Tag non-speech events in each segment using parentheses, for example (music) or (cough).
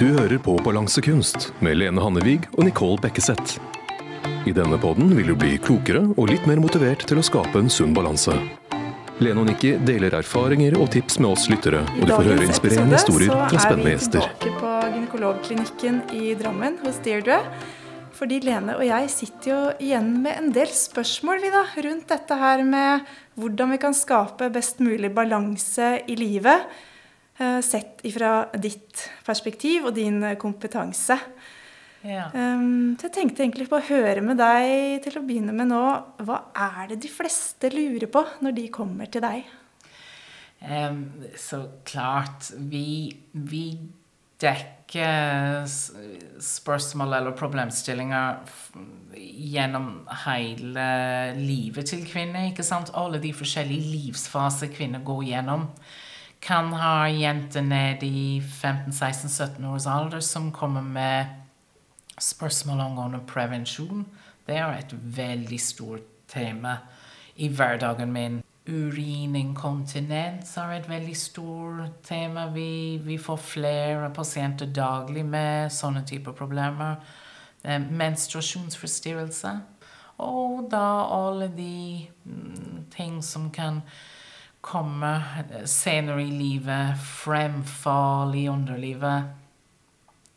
Du hører på Balansekunst med Lene Hannevig og Nicole Bekkeseth. I denne podden vil du bli klokere og litt mer motivert til å skape en sunn balanse. Lene og Nikki deler erfaringer og tips med oss lyttere, og du får høre inspirerende historier fra spennende gjester. Så er vi tilbake på gynekologklinikken i Drammen hos Deirdre. Fordi Lene og jeg sitter jo igjen med en del spørsmål vi da, rundt dette her med hvordan vi kan skape best mulig balanse i livet sett ifra ditt perspektiv og din kompetanse. Ja. Um, så jeg tenkte egentlig på å høre med deg til å begynne med nå. Hva er det de fleste lurer på når de kommer til deg? Um, så klart Vi, vi dekker spørsmål eller problemstillinger gjennom hele livet til kvinner. ikke sant? Alle de forskjellige livsfaser kvinner går gjennom kan ha jenter ned i 15-16-17 års alder som kommer med spørsmål angående prevensjon. Det er et veldig stort tema i hverdagen min. Urininkontinens er et veldig stort tema. Vi, vi, får flere pasienter daglig med sånne typer problemer. Eh, menstruasjonsforstyrrelse. Og da alle de mm, ting som kan komme senere i livet, fremfall i underlivet.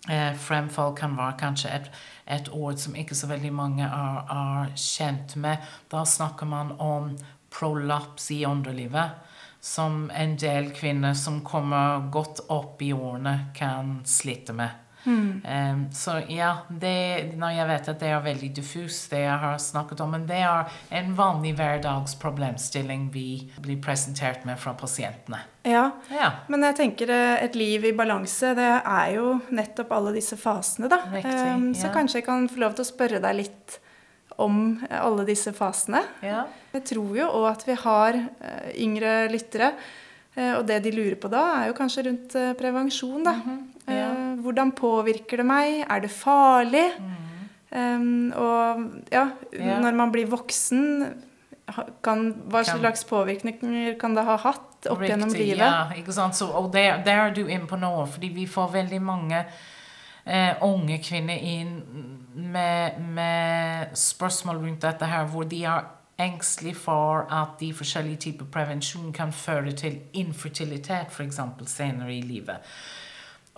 Eh, fremfall kan være kanskje et, et, ord som ikke så veldig mange er, er, kjent med. Da snakker man om prolaps i underlivet, som en del kvinner som kommer godt opp i årene, kan slite med. Mm. Um, så ja, det, når jeg vet at det er veldig diffust, det jeg har snakket om, men det er en vanlig hverdagsproblemstilling vi blir presentert med fra pasientene. Ja, ja. men jeg tenker eh, et liv i balanse, det er jo nettopp alle disse fasene, da. Riktig, um, så ja. kanskje jeg kan få lov til å spørre deg litt om alle disse fasene. Ja. Jeg tror jo òg at vi har uh, yngre lyttere. Uh, og det de lurer på da, er jo kanskje rundt uh, prevensjon, da. Mm -hmm. Ja. Eh, hvordan påvirker det meg? Er det farlig? Mm. Um, og ja, ja, når man blir voksen, kan, hva slags påvirkninger kan det ha hatt opp Riktig, gjennom livet? Ja, ikke sant? Så, og der, der, er du inne på noe, fordi vi får veldig mange eh, unge kvinner inn med, med, spørsmål rundt dette her, hvor de er engstelige for at de forskjellige typer prevensjon kan føre til infertilitet, f.eks. senere i livet.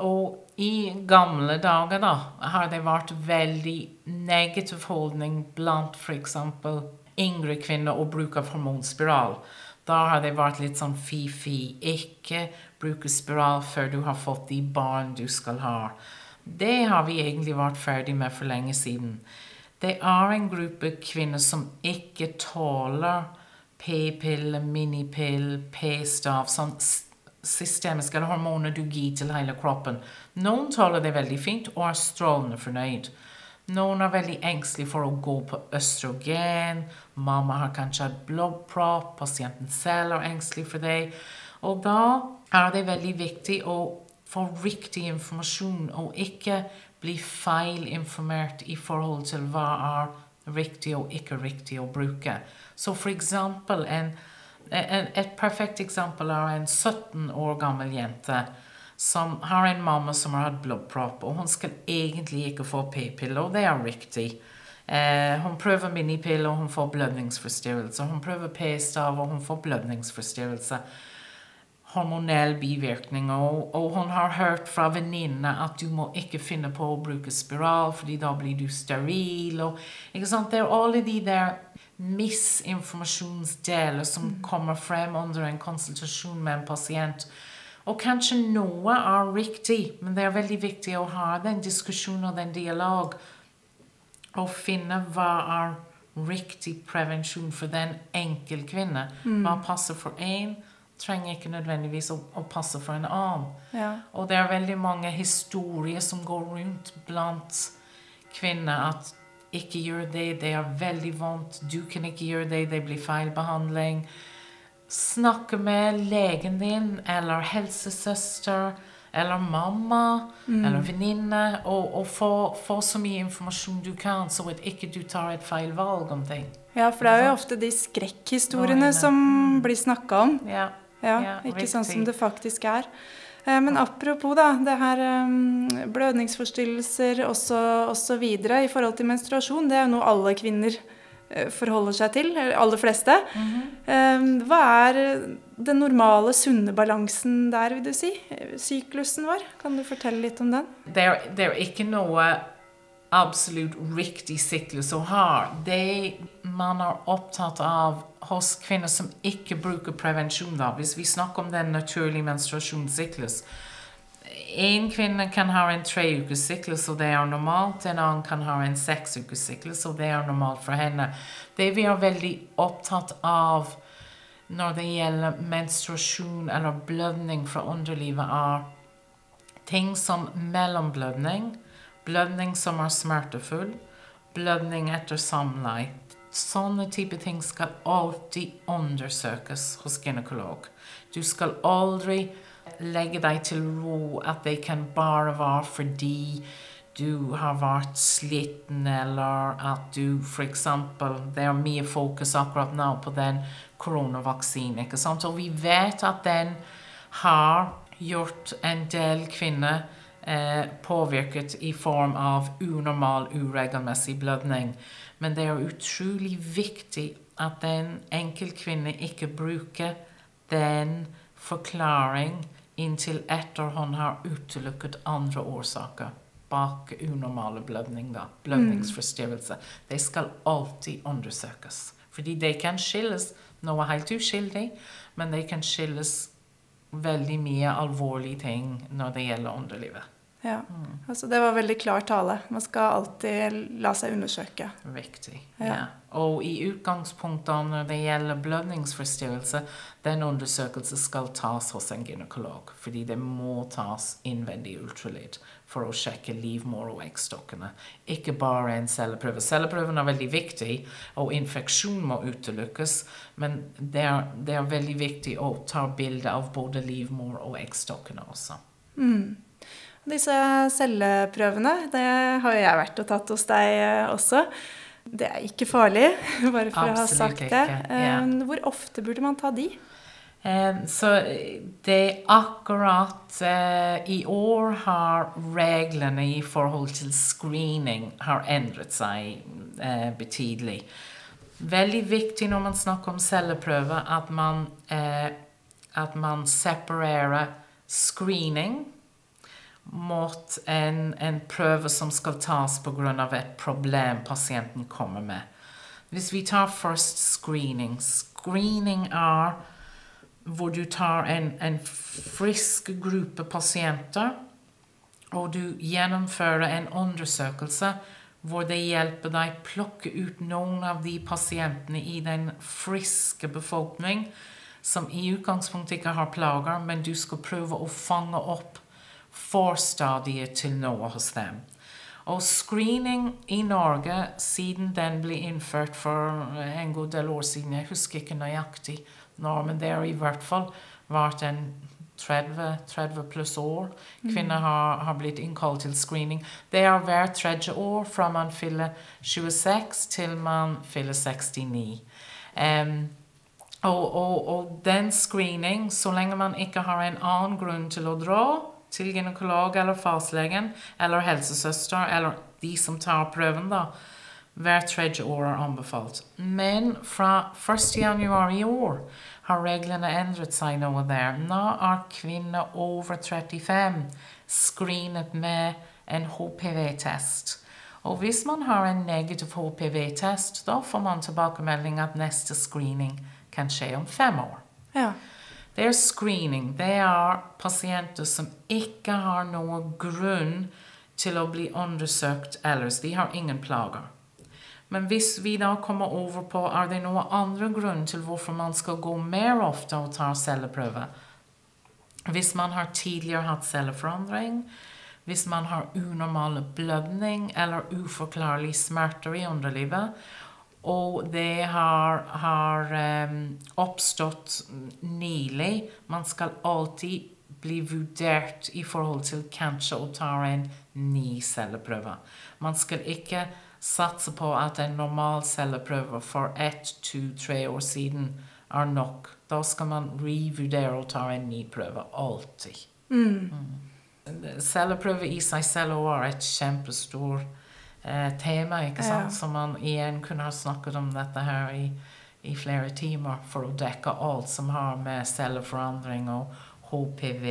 Og i gamle dager da, har det vært veldig negativ holdning blant f.eks. yngre kvinner og bruk av hormonspiral. Da har det vært litt sånn fy-fy. Ikke bruke spiral før du har fått de barn du skal ha. Det har vi egentlig vært ferdig med for lenge siden. Det er en gruppe kvinner som ikke tåler p-piller, minipill, p-stav, sånn systemiske eller hormoner du gir til hele kroppen. Noen tåler det veldig fint og er strålende fornøyd. Noen er veldig engstelige for å gå på østrogen. Mamma har kanskje hatt blodpropp, pasienten selv er engstelig for det. Og da er det veldig viktig å få riktig informasjon og ikke bli feilinformert i forhold til hva er riktig og ikke riktig å bruke. Så for eksempel en et perfekt eksempel er en 17 år gammel jente som har en mamma som har hatt blodpropp, og hun skal egentlig ikke få p-piller, og det er riktig. Eh, hun prøver minipiller, og hun får blødningsforstyrrelse. Hun prøver p-stav, og hun får blødningsforstyrrelse. Hormonell bivirkning. Og, og, hun har hørt fra venninnene at du må ikke finne på å bruke spiral, fordi da blir du steril. Og? Det er alle de der misinformasjonsdeler som mm. kommer frem under en konsultasjon med en pasient. Og kanskje noe er riktig, men det er veldig viktig å ha den diskusjonen og den dialog. Og finne hva er riktig prevensjon for den enkeltkvinne. Mm. Hva passer for én, trenger ikke nødvendigvis å, å passe for en annen. Ja. Og det er veldig mange historier som går rundt blant kvinner at ikke gjør det, det er veldig vondt. Du kan ikke gjøre det, det blir feil behandling. Snakke med legen din eller helsesøster eller mamma mm. eller venninne, og, og få, få, så mye informasjon du kan, så at ikke du tar et feil valg om ting. Ja, for det er jo ofte de skrekkhistoriene som blir snakka om. Ja, ja, ja Ikke sånn som det faktisk er. Eh, men apropos da, det her um, blødningsforstyrrelser osv. i forhold til menstruasjon, det er jo noe alle kvinner uh, forholder seg til, aller fleste. Mm -hmm. hva er den normale, sunne balansen der, vil du si? Syklusen vår? Kan du fortelle litt om den? Det er, det er ikke noe absolut riktig syklus å ha. Det man er opptatt av hos kvinner som ikke bruker prevensjon, da, hvis vi snakker om den naturlige menstruasjonssyklus En kvinne kan ha en tre syklus, og det er normalt. En annen kan ha en seks syklus, og det er normalt for henne. Det vi er veldig opptatt av når det gjelder menstruasjon eller blødning fra underlivet, er ting som mellomblødning, blødning som er smertefull, blødning etter samleie. Sånne type ting skal alltid undersøkes hos gynekolog. Du skal aldri legge deg til ro at det kan bare være fordi du har vært sliten, eller at du f.eks. Det er mye fokus akkurat nå på den koronavaksinen. ikke sant? Og vi vet at den har gjort en del kvinner eh, påvirket i form av unormal, uregelmessig blødning. Men det er utrolig viktig at den enkeltkvinne ikke bruker den forklaring inntil etter hun har utelukket andre årsaker bak unormale blødning, da, blødningsforstyrrelse. Mm. De skal alltid undersøkes. Fordi de kan skilles noe helt uskyldig, men de kan skilles veldig mye alvorlige ting når det gjelder underlivet. Ja, mm. altså Det var veldig klar tale. Man skal alltid la seg undersøke. Viktig. Ja. ja. Og i utgangspunktet når det gjelder blødningsforstyrrelse, den undersøkelsen skal tas hos en gynekolog. Fordi det må tas innvendig ultralyd for å sjekke livmor og eggstokkene. Ikke bare en celleprøve. Celleprøven er veldig viktig, og infeksjon må utelukkes. Men det er, det er veldig viktig å ta bilde av både livmor og eggstokkene også. Mm. Disse celleprøvene, det har jo jeg vært og tatt hos deg eh, også. Det er ikke farlig, (laughs) bare for Absolutt å ha sagt det. Ja. Eh, hvor ofte burde man ta de? Eh, så det akkurat I år har reglene i forhold til screening har endret seg betydelig. Veldig viktig når man snakker om celleprøver, at man, at man separerer screening mot en, en prøve som skal tas pga. et problem pasienten kommer med. Hvis vi tar først screening Screening er hvor du tar en, en frisk gruppe pasienter, og du gjennomfører en undersøkelse hvor det hjelper deg plukke ut noen av de pasientene i den friske befolkning som i utgangspunktet ikke har plager, men du skal prøve å fange opp forstadiet til noe hos dem. Og screening i Norge, siden den ble innført for en god del år siden Jeg husker ikke nøyaktig når, men det har i hvert fall vært en 30, 30 pluss år. Mm. Kvinner har, har, blitt innkalt til screening. Det er hvert tredje år fra man fyller 26 til man fyller 69. Um, og, og, og den screening, så lenge man ikke har en annen grunn til å dra, til gynekolog eller fastlegen eller helsesøster eller de som tar prøven, da. Hver tredje år er anbefalt. Men fra 1. januar i år har reglene endret seg noe der. Nå er kvinner over 35 screenet med en HPV-test. Og hvis man har en negativ HPV-test, da får man tilbakemelding at neste screening kan skje om fem år. Ja. Det er screening. Det er pasienter som ikke har noen grunn til å bli undersøkt ellers. De har ingen plager. Men hvis vi da kommer over på er det noen andre grunn til hvorfor man skal gå mer ofte og ta celleprøve Hvis man har tidligere hatt celleforandring, hvis man har unormale blødning eller uforklarlige smerter i underlivet, og det har, har um, oppstått nylig. Man skal alltid bli vurdert i forhold til kanskje å ta en ny celleprøve. Man skal ikke satse på at en normal celleprøve for ett, to, tre år siden er nok. Da skal man revurdere og ta en ny prøve. Alltid. Mm. Mm. Celleprøve i seg selv er et kjempestort eh, tema, ikke sant? Ja. Så man igjen kunne ha snakket om dette her i, i, flere timer for å dekke alt som har med celleforandring og HPV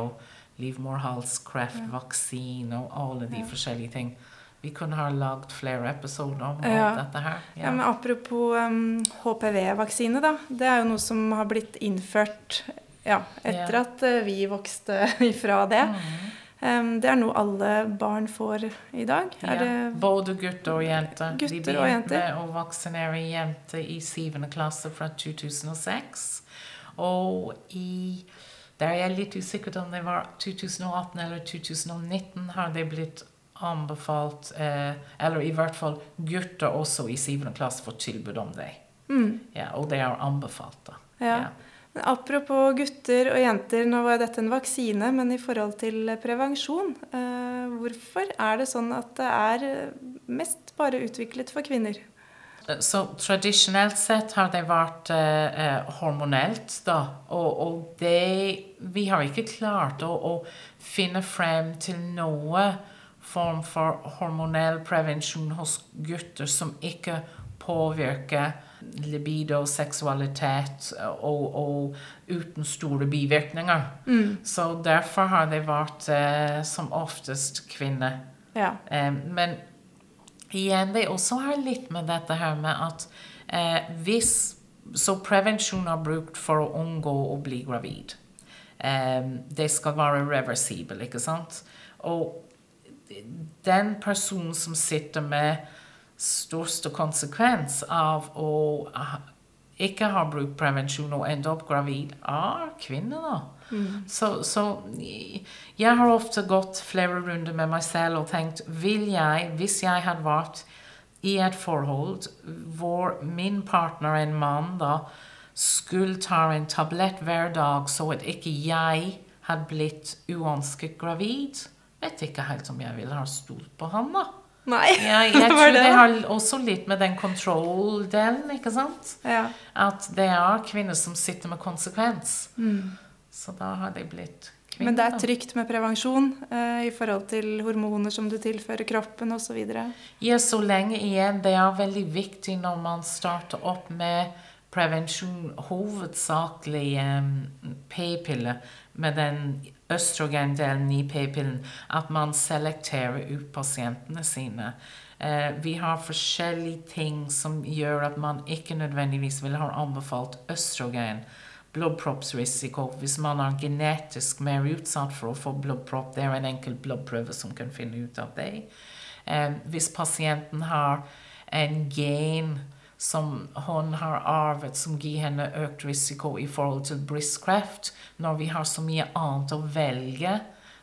og livmorhalskreft, ja. vaksine og alle de ja. forskjellige ting. Vi kunne ha lagd flere episoder om ja. dette her. Ja. men apropos um, HPV-vaksine, da. Det er jo noe som har blitt innført ja, etter at uh, vi vokste (laughs) ifra det. Mm. Det er noe alle barn får i dag. Både gutter og jenter. Gutter De begynte å vaksinere jenter i 7. klasse fra 2006. Og i der er jeg litt usikker om det var 2018 eller 2019 har det blitt anbefalt eh, Eller i hvert fall gutter også i 7. klasse får tilbud om det. Mm. Ja, og det er anbefalt, da. Ja. ja. Apropos gutter og jenter, nå var dette en vaksine, men i forhold til prevensjon, eh, hvorfor er det sånn at det er mest bare utviklet for kvinner? Så tradisjonelt sett har det vært eh, eh hormonelt, da. Og, og, det Vi har ikke klart å, å finne frem til noe form for hormonell prevensjon hos gutter som ikke påvirker libido, seksualitet og, og uten store bivirkninger. Mm. Så derfor har det vært eh, som oftest kvinner. Ja. Eh, men igjen, det også har litt med dette her med at eh, hvis Så prevensjon er brukt for å unngå å bli gravid. Eh, det skal være reversibel, ikke sant? Og den personen som sitter med største konsekvens av å ikke ha brukt prevensjon og ende opp gravid, er kvinner, da. Mm. Så, så, jeg har ofte gått flere runder med meg selv og tenkt Vil jeg, hvis jeg hadde vært i et forhold hvor min partner, en mann, da, skulle ta en tablett hver dag så at ikke jeg hadde blitt uønsket gravid vet ikke helt om jeg ville ha stolt på han, da. Nei. Jeg, (laughs) jeg tror det har også litt med den control-delen, ikke sant? Ja. At det er kvinner som sitter med konsekvens. Mm. Så da har de blitt kvinner. Men det er trygt med prevensjon eh, i forhold til hormoner som du tilfører kroppen osv.? Ja, så lenge igjen. Det er veldig viktig når man starter opp med prevensjon, hovedsakelig um, p-piller med den østrogendelen i p-pillen, at man selekterer ut pasientene sine. Uh, vi har forskjellige ting som gjør at man ikke nødvendigvis vil ha anbefalt østrogen. Blodproppsrisiko. Hvis man er genetisk mer utsatt for å få blodpropp, det er en enkel blodprøve som kan finne ut av det. Uh, hvis pasienten har en gen som hun har arvet, som gir henne økt risiko i forhold til brystkreft. Når vi har så mye annet å velge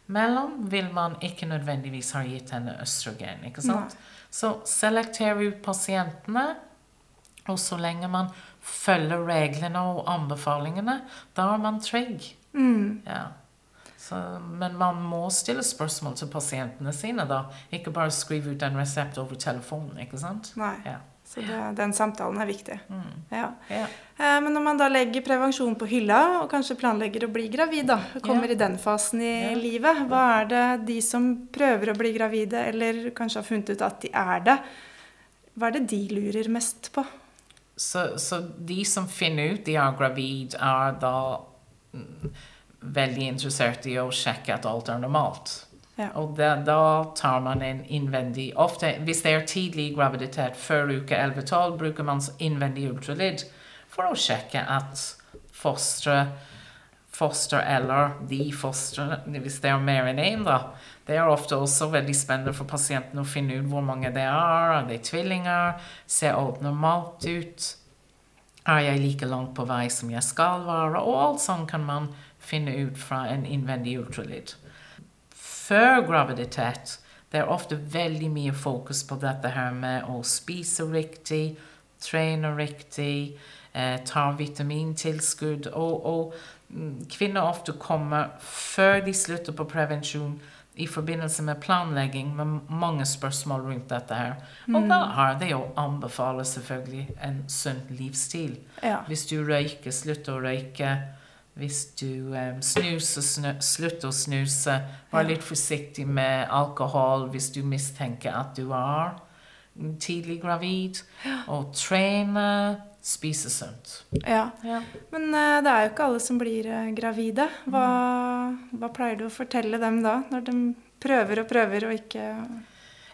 mellom, vil man ikke nødvendigvis ha gitt henne østrogen. ikke sant? Nei. Så selekter ut pasientene, og så lenge man følger reglene og anbefalingene, da er man trygg. Mm. Ja. Så, men man må stille spørsmål til pasientene sine, da. Ikke bare skrive ut en resept over telefonen. ikke sant? Nei. Ja. Så det, den samtalen er viktig. Mm. Ja. Ja. Eh, men når man da legger prevensjon på hylla, og kanskje planlegger å bli gravid, da, kommer ja. i den fasen i livet, hva er det de som prøver å bli gravide, eller kanskje har funnet ut at de er det, hva er det de lurer mest på? Så, så de som finner ut de er gravid, er da mm, veldig interessert i å sjekke at alt er normalt. Ja. Og da, da, tar man en innvendig Ofte, hvis det er tidlig graviditet før uke 11-12, bruker man innvendig ultralyd for å sjekke at fosteret foster eller de fostrene, hvis det er mer enn én, da. Det er ofte også veldig spennende for pasienten å finne ut hvor mange det er. Er det tvillinger? Ser alt normalt ut? Er jeg like langt på vei som jeg skal være? Og alt sånn kan man finne ut fra en innvendig ultralyd før graviditet det er ofte veldig mye fokus på dette her med å spise riktig, trene riktig, eh, ta vitamintilskudd. Og, og mm, kvinner ofte kommer før de slutter på prevensjon i forbindelse med planlegging med mange spørsmål rundt dette her. Og mm. da har det å anbefale selvfølgelig en sunn livsstil. Ja. Hvis du røyker, slutter å røyke hvis du um, snuser, snu, slutter å snuse, vær litt forsiktig med alkohol hvis du mistenker at du er tidlig gravid. Og trene, spise sunt. Ja. ja. Men uh, det er jo ikke alle som blir uh, gravide. Hva, hva, pleier du å fortelle dem da, når de prøver og prøver og ikke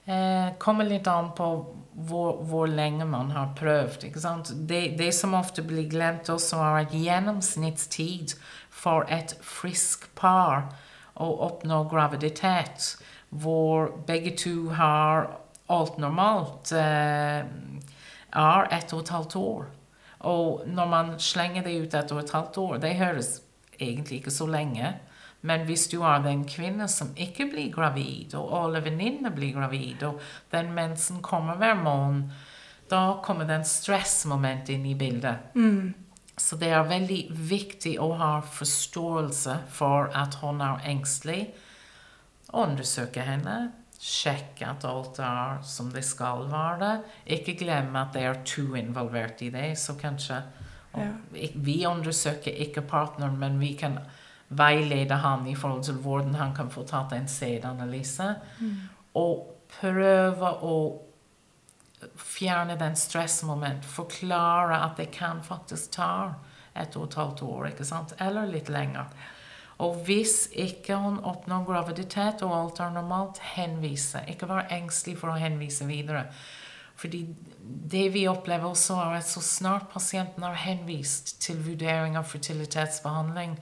eh, kommer litt an på hvor, hvor, lenge man har prøvd. ikke Det, det, som ofte blir glemt også, er at gjennomsnittstid for et frisk par å oppnå graviditet, hvor begge to har alt normalt, eh, er ett og et halvt år. Og når man slenger det ut etter et halvt år, det høres egentlig ikke så lenge. Men hvis du er den kvinne som ikke blir gravid, og alle venninnene blir gravid, og den mensen kommer hver måned, da kommer den stressmomentet inn i bildet. Mm. Så det er veldig viktig å ha forståelse for at hun er engstelig. Undersøke henne. Sjekke at alt er som det skal være. Ikke glemme at det er to involvert i det. Så kanskje ja. Vi undersøker ikke partneren, men vi kan veilede han i forhold til hvordan han kan få tatt en sædanalyse. Mm. Og prøve å fjerne den stressmoment. Forklare at det kan faktisk ta et og et halvt år, ikke sant? eller litt lenger. Og hvis ikke hun oppnår graviditet og alt er normalt, henvise. Ikke vær engstelig for å henvise videre. Fordi det vi opplever også, er at så snart pasienten er henvist til vurdering av fertilitetsbehandling,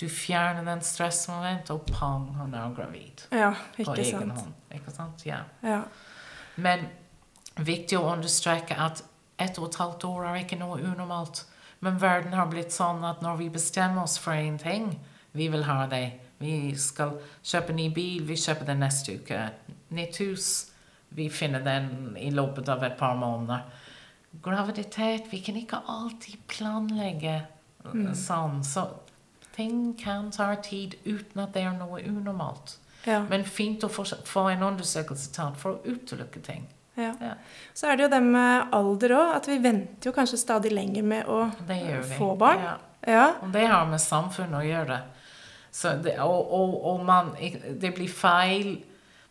du fjerner den stressmomentet, og pang, han er gravid. Ja, ikke på egen hånd. Ikke sant? Ja. ja. Men viktig å understreke at ett og et halvt år er ikke noe unormalt. Men verden har blitt sånn at når vi bestemmer oss for én ting, vi vil ha det. Vi skal kjøpe ny bil, vi kjøper den neste uke. Nytt hus, vi finner den i løpet av et par måneder. Graviditet Vi kan ikke alltid planlegge mm. sånn. Så ting kan ta tid uten at det er noe unormalt. Ja. Men fint å få, få en undersøkelse tatt for å utelukke ting. Ja. Ja. Så er det jo det med alder òg, at vi venter jo kanskje stadig lenger med å få barn. Ja. Og det har med samfunnet å gjøre. Det, og, og, og man, det blir feil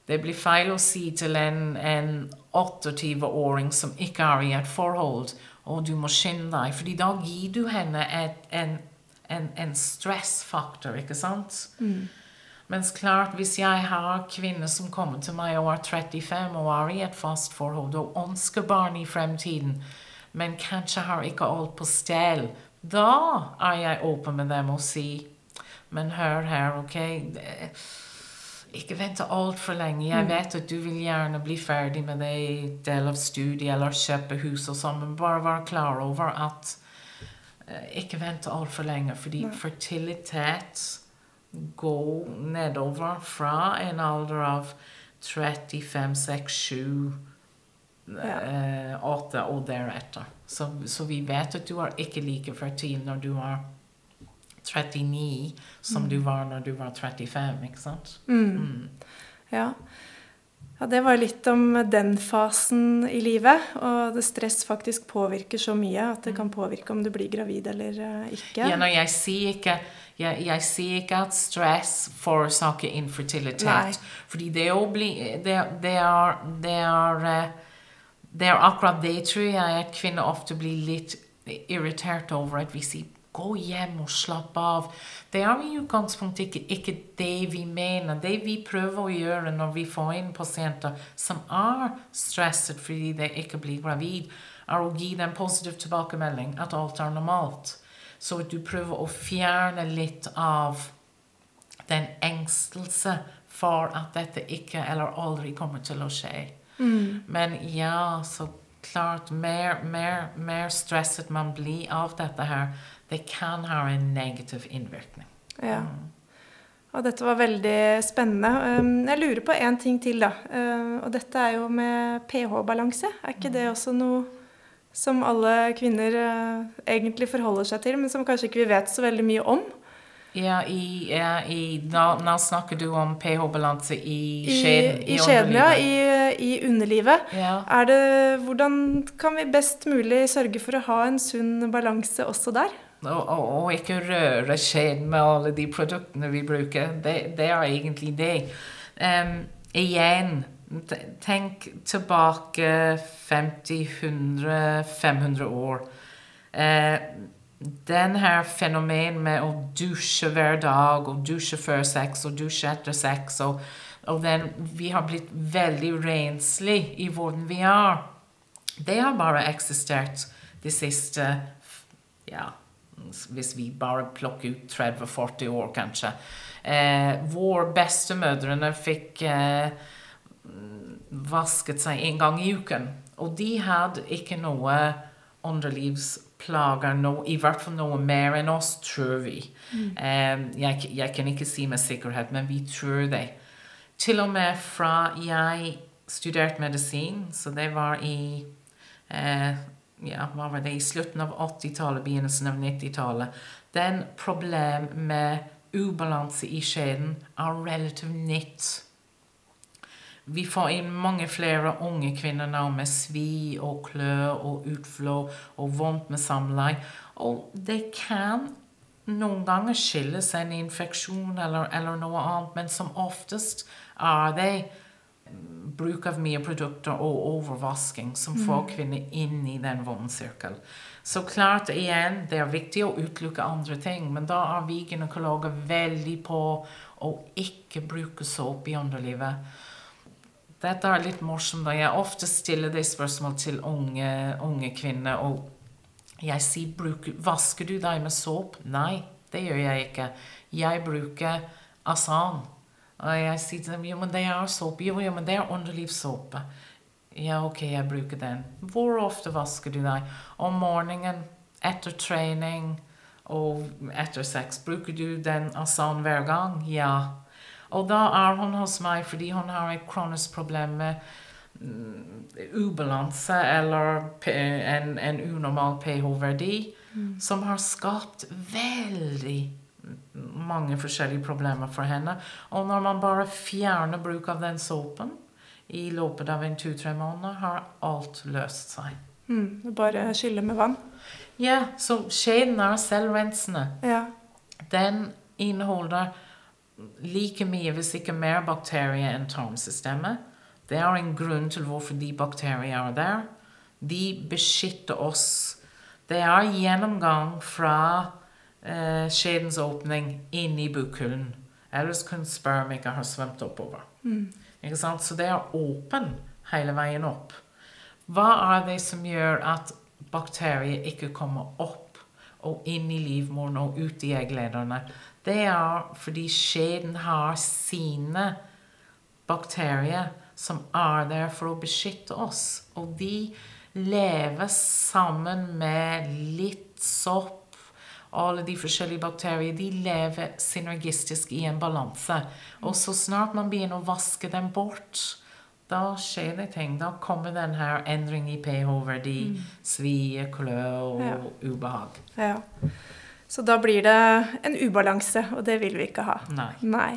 det blir feil å si til en, en 28-åring som ikke er i et forhold, og du må skynde deg, fordi da gir du henne et, en en, en stressfaktor, ikke sant? Mm. Mens klart, hvis jeg har kvinner som kommer til meg og er 35 og er i et fast forhold og ønsker barn i fremtiden, men kanskje har ikke alt på stell, da er jeg åpen med dem og sier Men hør her, OK Ikke vent altfor lenge. Jeg mm. vet at du vil gjerne bli ferdig med det del av studiet eller kjøpe hus og sånn, men bare vær klar over at Eh, ikke vente altfor lenge, fordi Nei. fertilitet går nedover fra en alder av 35, 6, 7, ja. 8 og deretter. Så, så, vi vet at du er ikke like fertil når du er 39 som mm. du var når du var 35, ikke sant? Mm. Mm. Ja. Ja, Det var litt om den fasen i livet. Og det stress faktisk påvirker så mye at det kan påvirke om du blir gravid eller eh, ikke. Ja, no, jeg, sier ikke, jeg, jeg, sier ikke at stress forårsaker infertilitet. Nei. Fordi det, bli, det, det, er, det, er, eh, det er akkurat det, tror jeg, at kvinner ofte blir litt irritert over. At vi sier Gå hjem og slapp av. Det er i utgangspunktet ikke, ikke, det vi mener. Det vi prøver å gjøre når vi får inn pasienter som er stresset fordi de ikke blir gravid, er å gi dem positiv tilbakemelding, at alt er normalt. Så du prøver å fjerne litt av den engstelse for at dette ikke eller aldri kommer til å skje. Mm. Men ja, så klart Mer, mer, mer stresset man blir av dette her, det kan ha en negativ innvirkning. Ja. Og dette var veldig spennende. Um, jeg lurer på én ting til, da. Uh, og dette er jo med pH-balanse. Er ikke det mm. også noe som alle kvinner uh, egentlig forholder seg til, men som kanskje ikke vi vet så veldig mye om? Ja, i, ja, i nå, nå, snakker du om pH-balanse i skjeden? I, i skjeden, ja. I, i underlivet. Ja. Det, hvordan kan vi best mulig sørge for å ha en sunn balanse også der? Og, ikke røre skjeden med alle de produktene vi bruker. Det, det er egentlig det. Um, igjen, tenk tilbake 50, 100, 500 år. Uh, den her fenomen med å dusje hver dag, og dusje før sex og dusje etter sex og, og den, Vi har blitt veldig renslige i hvordan vi er. Det har bare eksistert de siste ja, hvis vi bare plukker ut 30-40 år, kanskje. Eh, vår bestemødrene fikk eh, vasket seg en gang i uken. Og de hadde ikke noe underlivsplager, no, i hvert fall noe mer enn oss, tror vi. Mm. Eh, jeg, jeg, kan ikke si med sikkerhet, men vi tror det. Til og med fra jeg studerte medisin, så det var i eh, ja, hva var det, i slutten av 80-tallet, begynnelsen av 90-tallet. Den problem med ubalanse i skjeden er relativt nytt. Vi får inn mange flere unge kvinner nå med svi og klø og utflå og vondt med samleie. Og det kan noen ganger skyldes en infeksjon eller, eller noe annet, men som oftest er det bruk av mye produkter og overvasking som får mm. kvinner inn i den vonde sirkelen. Så klart, igjen, det er viktig å utelukke andre ting, men da er vi gynekologer veldig på å ikke bruke såpe i underlivet. Dette er litt morsomt. Jeg ofte stiller det spørsmål til unge, unge kvinner. Og jeg sier bruk, 'Vasker du deg med såpe?' Nei, det gjør jeg ikke. Jeg bruker Asan. Og jeg sier til dem jo, men det er såpe. Jo, jo, men det er underlivssåpe. Ja, ok, jeg bruker den. Hvor ofte vasker du deg? Om morgenen, etter trening og etter sex. Bruker du den Asan hver gang? Ja. Og da er hun hos meg fordi hun har et kronisk problem med mm, ubalanse eller en, en unormal pH-verdi, mm. som har skapt veldig mange forskjellige problemer for henne. Og når man bare fjerner bruk av den såpen i løpet av en to-tre måneder, har alt løst seg. Mm, bare skylle med vann? Ja, så skjeden er selvrensende. Ja. Den inneholder like mye, hvis ikke mer, bakterier enn tarmsystemet. Det er en grunn til hvorfor de bakteriene er der. De beskytter oss. Det er gjennomgang fra eh, skjedens åpning inn i bukhulen. Ellers kunne sperm ikke ha svømt oppover. Mm. Ikke sant? Så det er åpen hele veien opp. Hva er det som gjør at bakterier ikke kommer opp og inn i livmoren og ut i egglederne? Det er fordi skjeden har sine bakterier som er der for å beskytte oss. Og de lever sammen med litt sopp alle de forskjellige bakterier de lever synergistisk i en balanse. Og så snart man begynner å vaske dem bort, da skjer det ting. Da kommer den her endring i pH-verdi, mm. svie, klø og ja. ubehag. Ja. Så da blir det en ubalanse, og det vil vi ikke ha. Nei. Nei.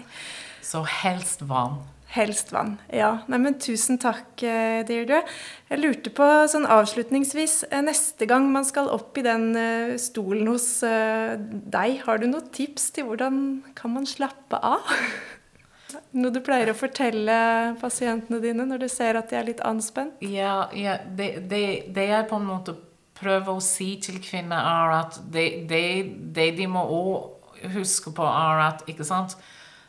Så helst vann. Helst vann. Ja. Nei, men tusen takk, eh, Deirdre. Jeg lurte på sånn avslutningsvis eh, Neste gang man skal opp i den eh, stolen hos deg, har du noen tips til hvordan kan man slappe av? (laughs) Noe du pleier å fortelle pasientene dine når du ser at de er litt anspent? Ja, ja det, det, det, jeg på en måte prøver å si til kvinner, er at det, det de må òg huske på, er at ikke sant,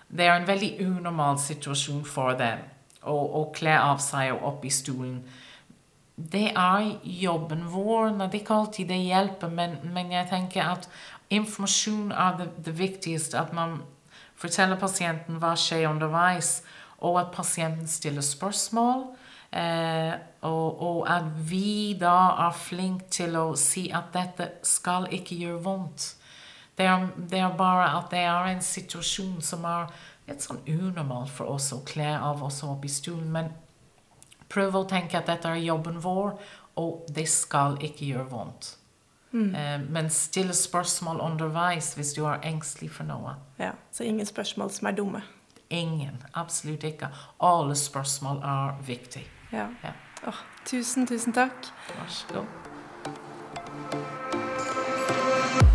det er en veldig unormal situasjon for dem å, å kle av seg og opp i stolen. Det er jobben vår. Det er ikke alltid det hjelper, men, men jeg tenker at informasjon er det, det, viktigste. At man forteller pasienten hva skjer underveis, og at pasienten stiller spørsmål. Eh, og, og, at vi da er flinke til å si at dette skal ikke gjøre vondt. Det er, det er, bare at det er en situasjon som er litt sånn unormalt for oss å kle av oss opp i stolen. Men prøv å tenke at dette er jobben vår, og det skal ikke gjøre vondt. Mm. Eh, men stille spørsmål underveis hvis du er engstelig for noe. Ja, Så ingen spørsmål som er dumme? Ingen. Absolutt ikke. Alle spørsmål er viktige. Ja. ja. Oh, tusen, tusen takk. Vær så god.